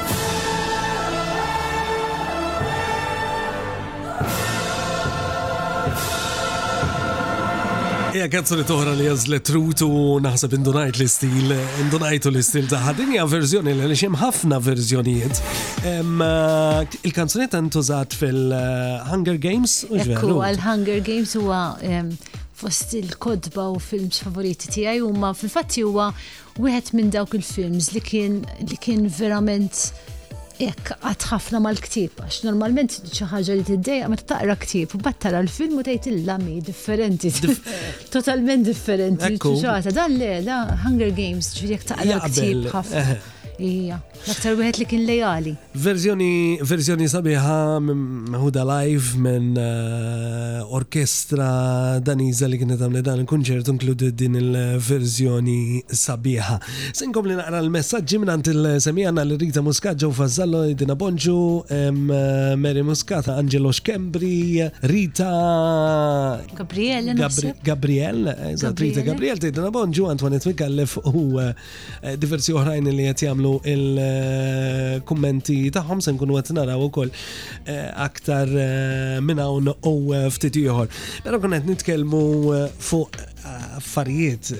Ija kanzoni toħra li għazlet Rutu naħseb indunajt li stil, indunajtu li stil taħħa. Din hija verżjoni li xem ħafna verżjonijiet. Eh, il-kanzoni ta' ntużat fil-Hunger Games. Ekku, għal-Hunger Games huwa fost il-kodba u films favoriti tiegħi huma fil-fatt huwa Wieħed minn dawk il-films li kien li kien verament jekk għad ħafna mal-ktib, għax normalment xi ħaġa li tiddejja ma taqra ktib, u bat tara l-film u tgħid il-lami differenti, totalment differenti. Ċaċata, dan le, da Hunger Games, ġifieri jekk taqra ktib ħafna. Ija. L-aktar wieħed li kien lejali. Verżjoni verżjoni sabiħa meħuda live minn eh, orkestra Daniża li kienet għamlet dan il-kunċert inkludi din il-verżjoni sabiħa. Se nkompli naqra l-messaġġi minn il-semjana l Rita Muscaġġa u Fazzallo Dina Bonġu, eh, Mary Muscata, Angelo Schembri, Rita Gabriel, Gabriel, Gabriel, Rita Gabriel, Dina Bonġu, Antoinette Mikallef u eh, Eh, diversi oħrajn li qed jagħmlu il-kummenti tagħhom se nkunu qed naraw ukoll eh, aktar eh, minn hawn u ftit ieħor. Però kun qed nitkellmu fuq affarijiet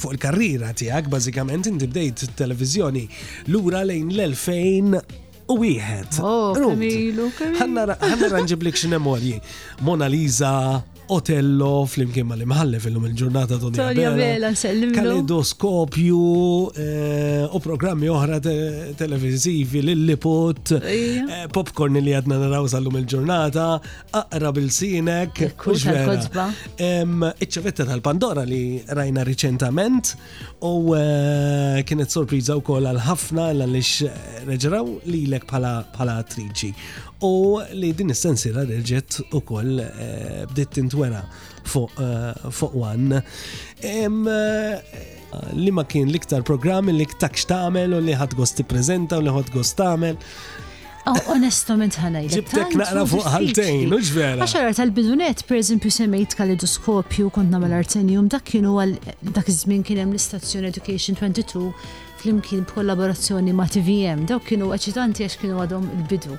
fuq il-karriera tiegħek bażikament inti bdejt televiżjoni lura lejn l-2000 u wieħed. Oh, kamilu, Ħanna ranġiblik xi memorji. Mona Lisa, Otello, flimkien ma l-imħallef illum il-ġurnata Tonja Bela, Kaleidoskopju eh, u programmi oħra televizivi, Lilliput, eh, Popcorn li għadna naraw sal-lum il-ġurnata, Aqra bil-sinek, Iċċavetta tal-Pandora li rajna riċentament. U eh, kienet sorpriża wkoll għal ħafna għaliex eh, reġraw lilek bħala attriċi. U li din is-sensiela reġgħet ukoll eh, bdiet tintwera fuq wan. Li ma kien l-iktar programmi li ktakx tagħmel u li ħadd gost tippreżenta u li ħadd gost tagħmel. Onestament ħanajlek. Ġibtek naqra fuq ħaltejn, u ġvera. Għaxara tal-bidunet, per eżempju, semmejt kalidoskopju kont namel artenium, dak kienu għal dak iż-żmien kien hemm l-istazzjon Education 22 flimkien b'kollaborazzjoni ma' TVM. Daw kienu eċitanti għax kienu għadhom il-bidu.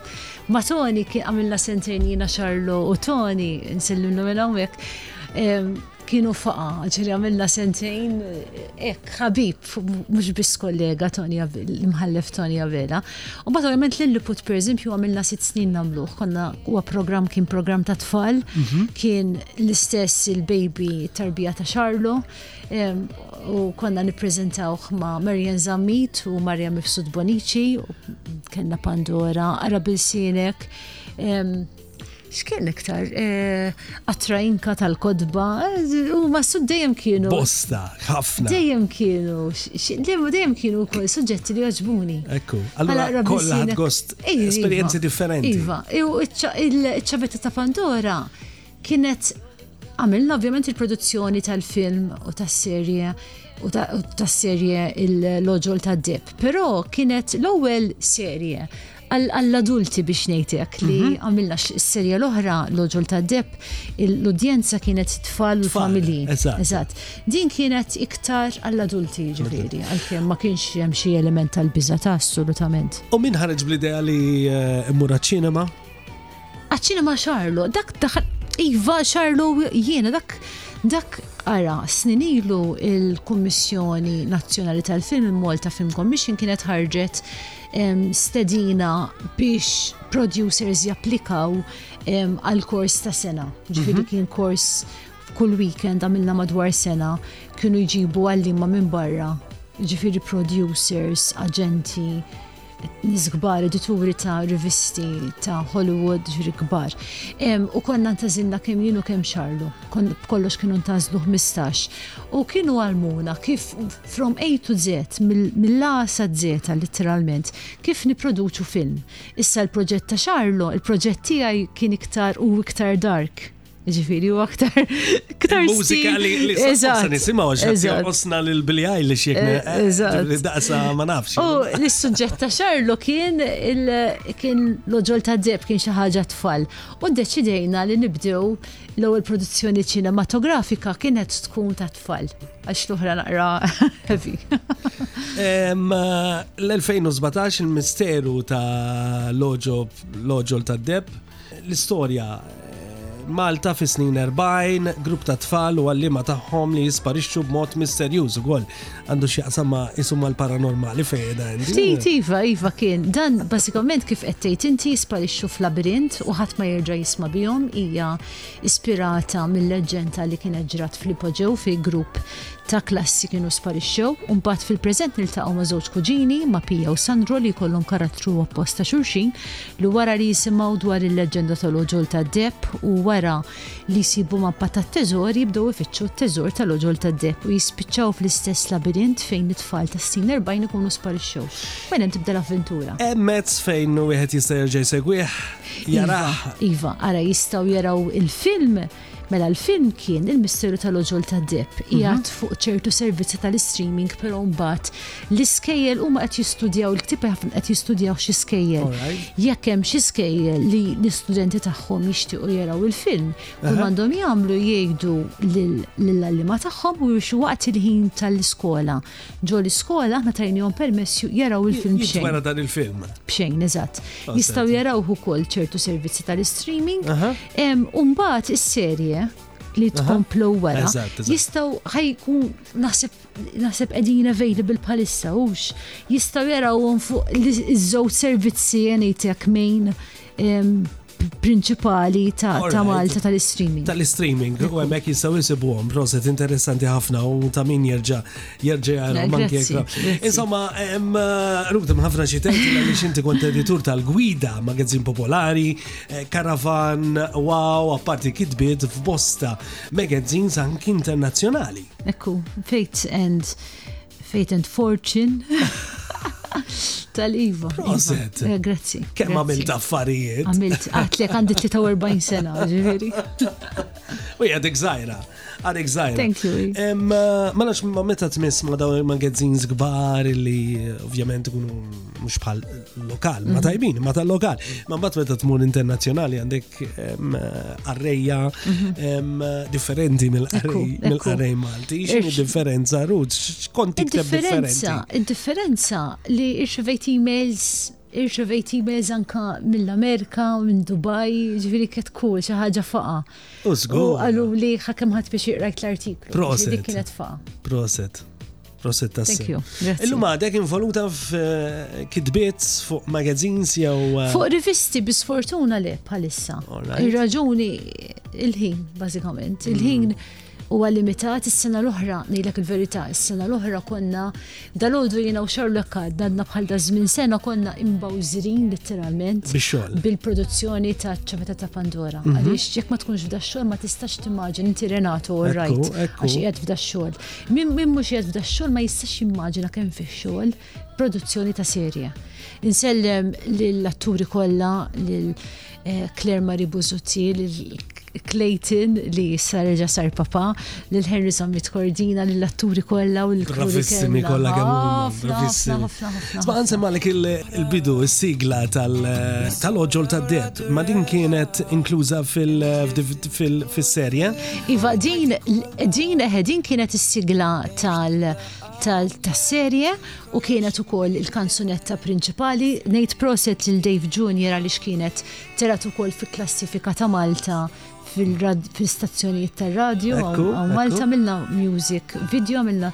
Ma' Tony kien għamilna sentejn jiena Xarlo u Tony, nsellimlu minn hawnhekk, Kienu faqa, ġieli għamilna sentejn hekk ħabib, mhux biss kollega Tony Abela, l-Imħallef Tony Abela. U mbagħad ovvjament l-Lilliput pereżempju għamilna sitt snin nagħmluh, konna huwa programm kien programm ta' tfal, mhm. kien l-istess il-baby tarbija ta' Xarlu u konna nippreżentawh ma' Marian Zammit u Marja Mifsud Bonici u kellna Pandora, Arabil Sinek. X'kien l-iktar eh, attrainka tal-kodba? Eh, u ma sud dejjem kienu. Bosta, ħafna. Dejjem kienu, dejjem kienu kol suġġetti li oġbuni. Ekku, għallura kollha gost iva. esperienzi differenti. Iva, u ċ-ċavetta ta' Pandora kienet għamilna ovvjament il-produzzjoni tal-film u tas-serje u tas-serje il-loġol ta' dib, però kienet l-ewwel serje għall-adulti biex ngħidlek li mhm. għamilna s-serja l-oħra l-oġol ta' depp l-udjenza kienet tfal u familji. Eżatt. Din kienet iktar għall-adulti ġifieri, għalkemm ma kienx hemm xi element tal-biża ta' assolutament. U min ħareġ bl-idea li eh, mmur ċinema Għaċ-ċinema Xarlo, dak daħal Iva Xarlo jiena dak dak ara snin ilu il-Kummissjoni Nazzjonali tal-Film Malta Film Commission kienet ħarġet stedina biex producers japplikaw għal kors ta' sena. Ġifieri mhm. kien kors kull weekend għamilna madwar sena kienu jġibu għallima minn barra, ġifiri producers, agenti, nies kbar, edituri ta' rivisti ta' Hollywood ġri kbar. U konna ntażilna kemm jienu kemm xarlu. Kollox kienu ntażlu 15. U kienu għalmuna kif from A to Z, mill-A sa Z literalment, kif niproduċu film. Issa l-proġett ta' xarlu, il-proġett tiegħi kien iktar u iktar dark. Ġifiri, u aktar. Aktar. Mużika li li s-saqsa nisimaw, ġifiri, osna l-Billy Eilish jek eh, eh, li daqsa ma nafx. U l-sujġetta xarlu kien kien loġol ta' deb kien xaħġa tfal. U deċidejna li nibdew l-ewwel produzzjoni ċinematografika kienet tkun ta' tfal. Għax l-oħra naqra heavy. Eh, L-2017 il-misteru ta' loġol ta' deb L-istorja Malta fi snin 40, grupp ta' tfal u għallima tagħhom li jisparixxu b'mod misterjuż ukoll għandu x'jaqsam ma' isum l-paranormali fejda. Ftit iva, iva kien dan bażikament kif qed tgħid inti jisparixxu f'labirint u ħadd ma jerġa' jisma' bihom hija ispirata mill-leġġenda li kienet ġrat fl-ipoġew fi grupp ta' klassi kienu sparixxew u mbagħad fil-preżent niltaqgħu ma' żewġ kuġini ma' Pija u Sandro li jkollhom karattru opposta xulxin li wara li jisimgħu dwar il-leġġenda tal-għoġol tad-deheb u wara li jsibu mappa tat-teżor jibdew ifittxu t-teżor tal-għoġol tad-deheb u jispiċċaw fl-istess labirint fejn it-tfal tas-snin erbgħin ikunu sparixxew. U minn hemm tibda l-avventura. Hemm mezz fejn wieħed jista' jerġa' jsegwih, jarah? Iva, iva, ara jistgħu jaraw il-film Mela l-film kien il-misteru tal-oġol ta' Depp jgħat mhm. fuq ċertu servizzi tal-streaming però mbagħad l-iskejjel huma qed jistudjaw il-ktib ħafna qed jistudjaw xi skejjel. Jekk hemm xi skejjel li l-istudenti tagħhom jixtiequ jaraw il-film, kull għandhom jagħmlu jgħidu lill-għallima tagħhom u waqt il-ħin tal-iskola Ġo l-iskola aħna tajnihom permess jaraw il-film b'xejn. Jitwera dan il-film. B'xejn, eżatt. Oh, Jistgħu jarawh ukoll ċertu servizzi tal-streaming. U mbagħad is-serje li tkomplow wara. Jistaw ħajku naħseb naħseb qegħdin available bħalissa hux. Jistgħu jarawhom fuq iż-żewġ servizzi jenejtek mejn prinċipali ta', ta Malta tal-streaming. Tal-streaming, u għemek jistaw jisibu għom, proset interessanti ħafna u ta' min jerġa jerġa għarom anki Insomma, eh, rubtum ħafna xitet li xinti kont editur tal-gwida, magazzin popolari, eh, karavan, wow, apparti kitbit f'bosta, magazzin sanki internazjonali. Ekku, Fates and Fate and Fortune. Tal-Iva. iva. Proset. Eh, Grazzi. Kemm għamilt affarijiet. Għamilt, għatlek għandi 43 sena, ġveri. U għadek zaħira. Għadek zaħira. Thank you. eh, Ma nafx ma meta tmiss ma daw il-magazines gbar li eh, ovvjament ikunu mhux bħal lokal, ma tajbin, ma tal-lokal. Ma mbagħad meta tmur internazzjonali għandek arreja mhm. differenti mill-arrej Malti. X'inhi differenza Rud? X'kont tikteb differenza? Id-differenza li irċevejt emails irċevejt emails anka mill-Amerika, minn Dubai, ġviri ket kull xi ħaġa faqa. U żgur. Qalu li ħakem ħadd biex iqrajt l-artiklu. Proset. Dik kienet faqa. Proset. Proset ta' Thank you. Illum għadek involuta f'kitbiet eh, fuq magazines jew. Eh, fuq rivisti bi sfortuna le bħalissa. Ir-raġuni il-ħin, bażikament. Il-ħin mm. huwa limitat is-sena l-oħra, ngħidlek il-verità, is-sena l-oħra konna dal-għodu jiena u xarlek għadna bħal da żmien sena konna imbawżrin literalment bil-produzzjoni ta' ċaveta ta' Pandora. Mhm. Għaliex jekk ma tkunx f'da xogħol ma tistax timmaġin inti Renato, right? Għax qiegħed f'da xogħol. Min mhux qiegħed f'da x-xogħol ma jistax jimmaġina kemm fih xogħol produzzjoni ta' serje. Insellem lill-atturi kollha lil eh, Claire Marie Buzutti, lil Clayton li issa reġa' sar papa, lil Henry Sammit Cordina, lill atturi kollha u l-kravissimi kollha kemm bravissimi. Sma' għansem għalek il-bidu, is-sigla tal-oġol eh, tad-deb, ma din kienet inkluża fil-serje? Iva, din Din eħe din kienet is-sigla tal tas-serje u kienet ukoll il-kanzunetta prinċipali ngħid proset lil Dave Junior għaliex kienet telat ukoll fi klassifika ta' Malta fil-stazzjonijiet tar-radju għaw Malta minna music video minna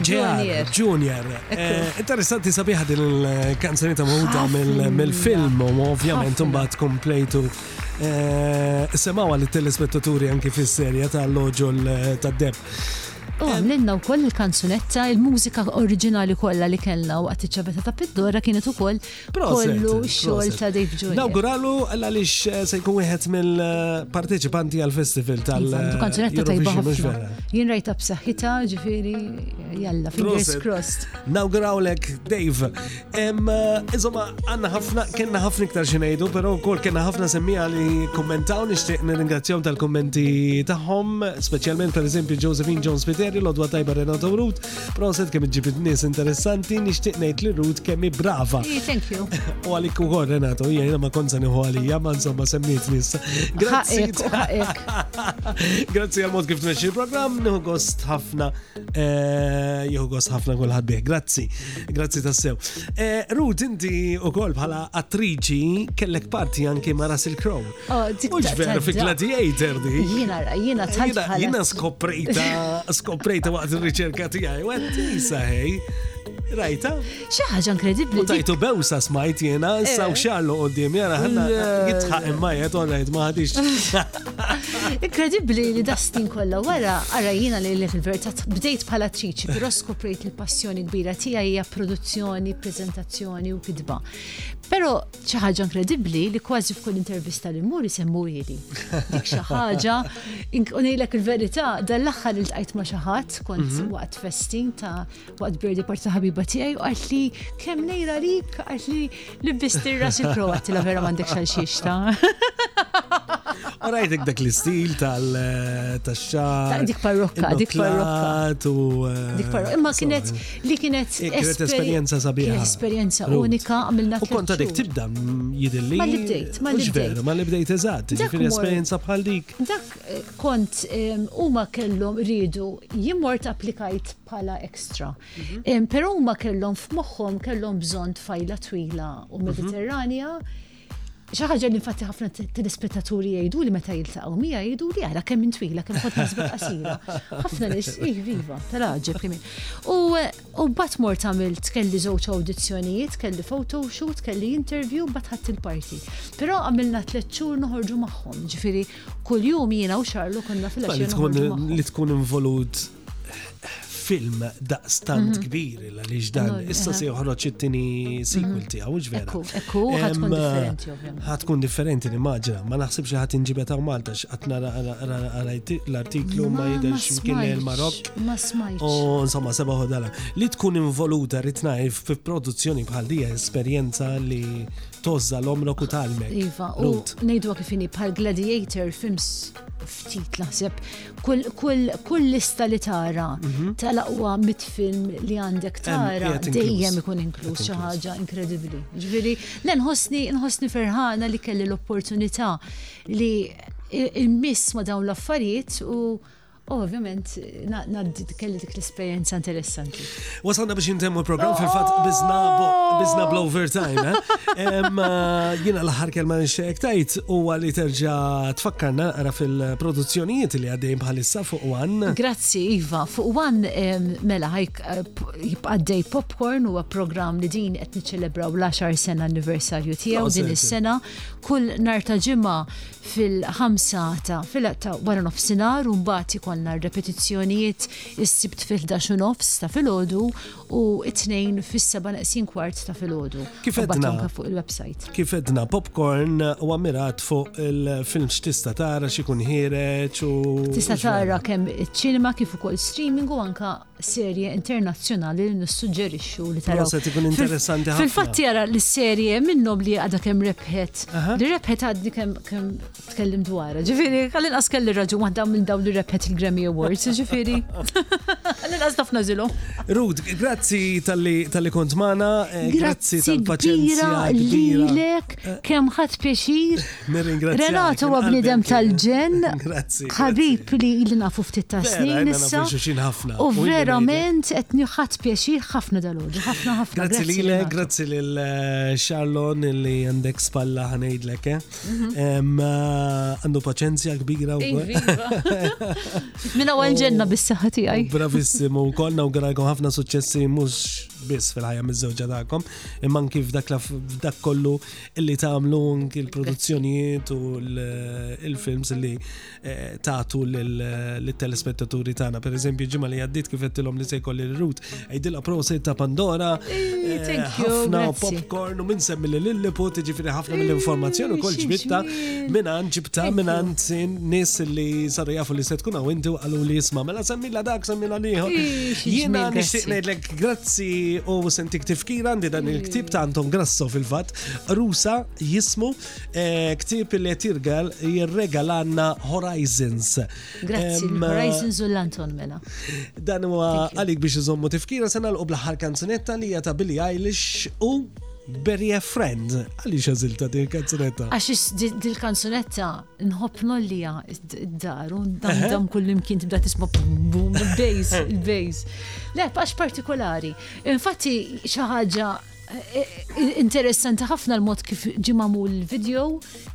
Junior. Junior. Eh, interessanti sabiħa din il-kanzunita mawda mill-film u ovvjament mbagħad komplejtu eh, semawa li telespettaturi anki fis-serja tal-loġo tad-deb. U għamlinna u koll il-kanzunetta, il-mużika oriġinali kollha li kellna u għat iċċabeta ta' Piddora kienet ukoll kollu xogħol ta' Dave Junior. Nawguralu għaliex eh, se jkun wieħed mill-parteċipanti għal-festival tal- iva, Kanzunetta tajba ħafna. Jien rajta b'saħħitha ġifieri jalla fingers crossed. Nawgurawlek Dave. Eh, Iżomma għandna ħafna kienna ħafna iktar xi ngħidu, però wkoll kienna ħafna semmija li kummentaw nixtieq nirringrazzjahom tal-kummenti tagħhom, speċjalment pereżempju Josephine Jones Piteri, Lodwa Tajba Renato Rut, Proset kemm ġib nies interessanti, nixtieq ngħid li Ruth kemm hi brava. Eh, thank you. U għalik ukoll Renato, jiena ma konza nieħu għalija, ma insomma semmiet nies. Grazzi. Grazzi għal mod kif tmexxi il-programm, nieħu gost ħafna, eh, jieħu gost ħafna kulħadd bih. Grazzi. Grazzi tassew. Eh, Ruth inti ukoll bħala attriċi kellek parti anki ma' Russell Crowe. Mux vera fi gladiator di. Jina, jina, tajta. Jina skoprejta, skoprejta waqt il-riċerka tijaj, u għattisa, hej. Rajta? ħaġa inkredibli. U tajtu bewsa smajt jena, eh. saw xallu u dim, jena ħanna jitħaq imma jgħet, orrejt, ma ħadix. Inkredibli li dastin kolla wara, għara jina li l verta bdejt bħala triċi, pero skoprejt il-passjoni kbira tija hija produzzjoni, prezentazzjoni u kidba. Pero Xi ħaġa inkredibbli li kważi f'kull intervista li mmur isemmu ili. Dik xi ħaġa, u ngħidlek il-verità, dan l-aħħar iltqajt ma' xi ħadd kont mhm. waqt festin ta' waqt birdi parti ħabiba tiegħi u qalt li kemm nejra lik qalt li li bistir ras il-Kroat la vera m'għandek xal xiex ta'. U rajtek dak l-istil tal-xar. Eh, dik parrokka, dik parrokka. Eh, dik parrokka. Imma kienet li kienet esperjenza sabiħa. Esperjenza unika għamilna. U konta dik tibda jidilli. Ma li bdejt, ma li bdejt. Ma li bdejt eżatt, ġifiri esperjenza bħal dik. Dak eh, kont huma kellhom ridu jimmort applikajt bħala ekstra. Mhm. Però huma kellhom f'moħħhom kellhom bżonn tfajla twila u mhm. mediterranja. Xi ħaġa li infatti ħafna telespettaturi jgħidu li meta jiltaqgħu mija jgħidu li ara kemm intwila kemm ħadd nisbet qasira. Ħafna nies ih viva, tal-għaġeb kemm. U u bat mort għamilt kelli żewġ awdizzjonijiet, kelli photo shoot, kelli interview, bat ħadd il-parti. Però għamilna tliet xhur noħorġu magħhom, ġifieri kuljum jiena u xarlu konna fil-għaxija. Li tkun involut film daqstant mhm. kbir għaliex dan issa se joħroġ it-tieni sequel mhm. tiegħu mhux vera. Ekku, ħatkun differenti ovvjament. Ħatkun differenti nimmaġina, ma naħsibx li ħadd inġibet hawn Malta x'qatt nara l-artiklu ma jidherx kien il-Marokk. Ma smajtx. U insomma seba' ħodala. Li tkun involuta rid ngħid fi produzzjoni bħal dija esperjenza li tozza l-omrok u talmek. Iva, u ngħidu kif bħal Gladiator films ftit laħseb Kull lista li tara mhm. tal-aqwa mit-film li għandek tara dejjem ikun inkluż xi ħaġa inkredibbli. Ġifieri, le nħossni nħossni ferħana li kelli l-opportunità li immiss ma dawn l-affarijiet u ovvjament kelli dik l-esperjenza interessanti. Wasalna biex jintemmu l-program fil-fat bizna bizna blow overtime. Eh? eh Jina l-ħar kelma nxek tajt u għalli terġa tfakkarna għara fil-produzzjonijiet li għaddejn bħalissa fuq wan. Grazzi, Iva. Fuq wan mela ħajk eh, jibqaddej popcorn u program li din qed niċċelebraw l-10 sena anniversarju tiegħu din is-sena kull nar ta' ġimgħa fil-ħamsa ta' fil-ta' wara nofsinhar u mbagħad ikollna repetizzjonijiet is-Sibt fil-ħdax u nofs ta' filgħodu u it-Tnejn fis-seba' neqsin kwart ta' filgħodu. Kif edna fuq il-website. Kif edna popcorn u ammirat fuq il-film x'tista' tara x'ikun ħireġ u. Tista' tara kemm iċ-ċinema kif ukoll streaming u anka serje internazzjonali li nissuġġerixxu li tara. Se tkun interessanti ħafna. Fil-fatt jara li serje minnhom li għadha kemm rebħet. Li rebħet għadni kemm tkellim dwarha. Ġifieri, għall-inqas kelli raġun waħda minn dawn li rebħet il-Grammy Awards, ġifieri. Għall-inqas taf nażilu. Rud, grazzi tal-li kont magħna, eh, grazzi tal-paċenzja. Lilek, eh. kemm ħadd pjaċir. Renato huwa bniedem tal-ġen. Grazzi. Ħabib li li nafu ftit ta' snin issa. U verament qed nieħad pjaċir ħafna dal-għodu, ħafna ħafna. Grazzi lilek, grazzi lil eh, Charlon li għandek spalla ħanejdlek, eh? Mhm. Għandu paċenzja kbira u Minna għal ġenna bis-saħħa tiegħi. Bravissimu, wkoll nawguralkom ħafna suċċessi mhux biss fil-ħajja miż-żewġa tagħkom, imma anki f'dak dak kollu illi tagħmlu anki l-produzzjonijiet u l-films illi tagħtu lit-telespettaturi tagħna. Per eżempju, ġimgħa li għaddiet kif qedtilhom li se jkolli l-rut, għidilha prosit ta' Pandora, ħafna popcorn u minn semmi li l-lilliput, ġifieri ħafna mill-informazzjoni wkoll ġbidta minn għand ġibta minn għand nies li saru jafu li se tkun hawn inti u qalu li jisma' mela semmila dak semmila liħu. Jiena nixtieq ngħidlek grazzi u sentik tifkira għandi dan il-ktib ta' Anton Grasso fil-fatt, Rusa jismu Eh, ktib li tirgal jirregalanna Horizons. Grazzi, Horizons u l-Anton mela. Dan huwa għalik biex iżommu tifkira sena l-qubla ħal kanzunetta li jata Billy Eilish u Bury a Friend. Għaliex għazilta din kanzunetta? Għax din kanzunetta nħobb nollija d-dar u dam kull imkien tibda tisma boom, il-bejs, il-bejs. Le, għax partikolari. Infatti, xaħġa Interessanti ħafna l-mod kif ġi magħmul il-video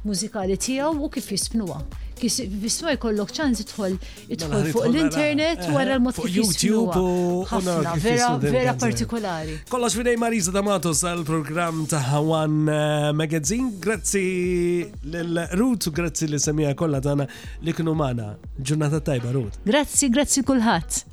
mużikali tiegħu u kif jispnuha. Kif jiswa jkollok ċans idħol idħol fuq l-internet wara l-mod kif YouTube ħafna vera vera partikolari. Kollox fidej Marisa D'Amato sal-programm ta' Hawan eh, Magazine. Grazzi lil Ruth u grazzi li semija kollha tagħna li kienu magħna. Ġurnata tajba Ruth. Grazzi, grazzi kulħadd.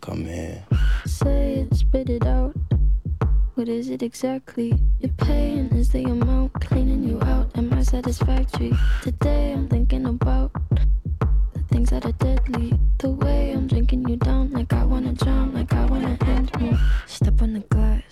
Come here. Say it, spit it out. What is it exactly you're paying? Is the amount cleaning you out? Am I satisfactory? Today I'm thinking about things that are deadly. The way I'm drinking you down, like I wanna drown, like I wanna end me. Step on the glass,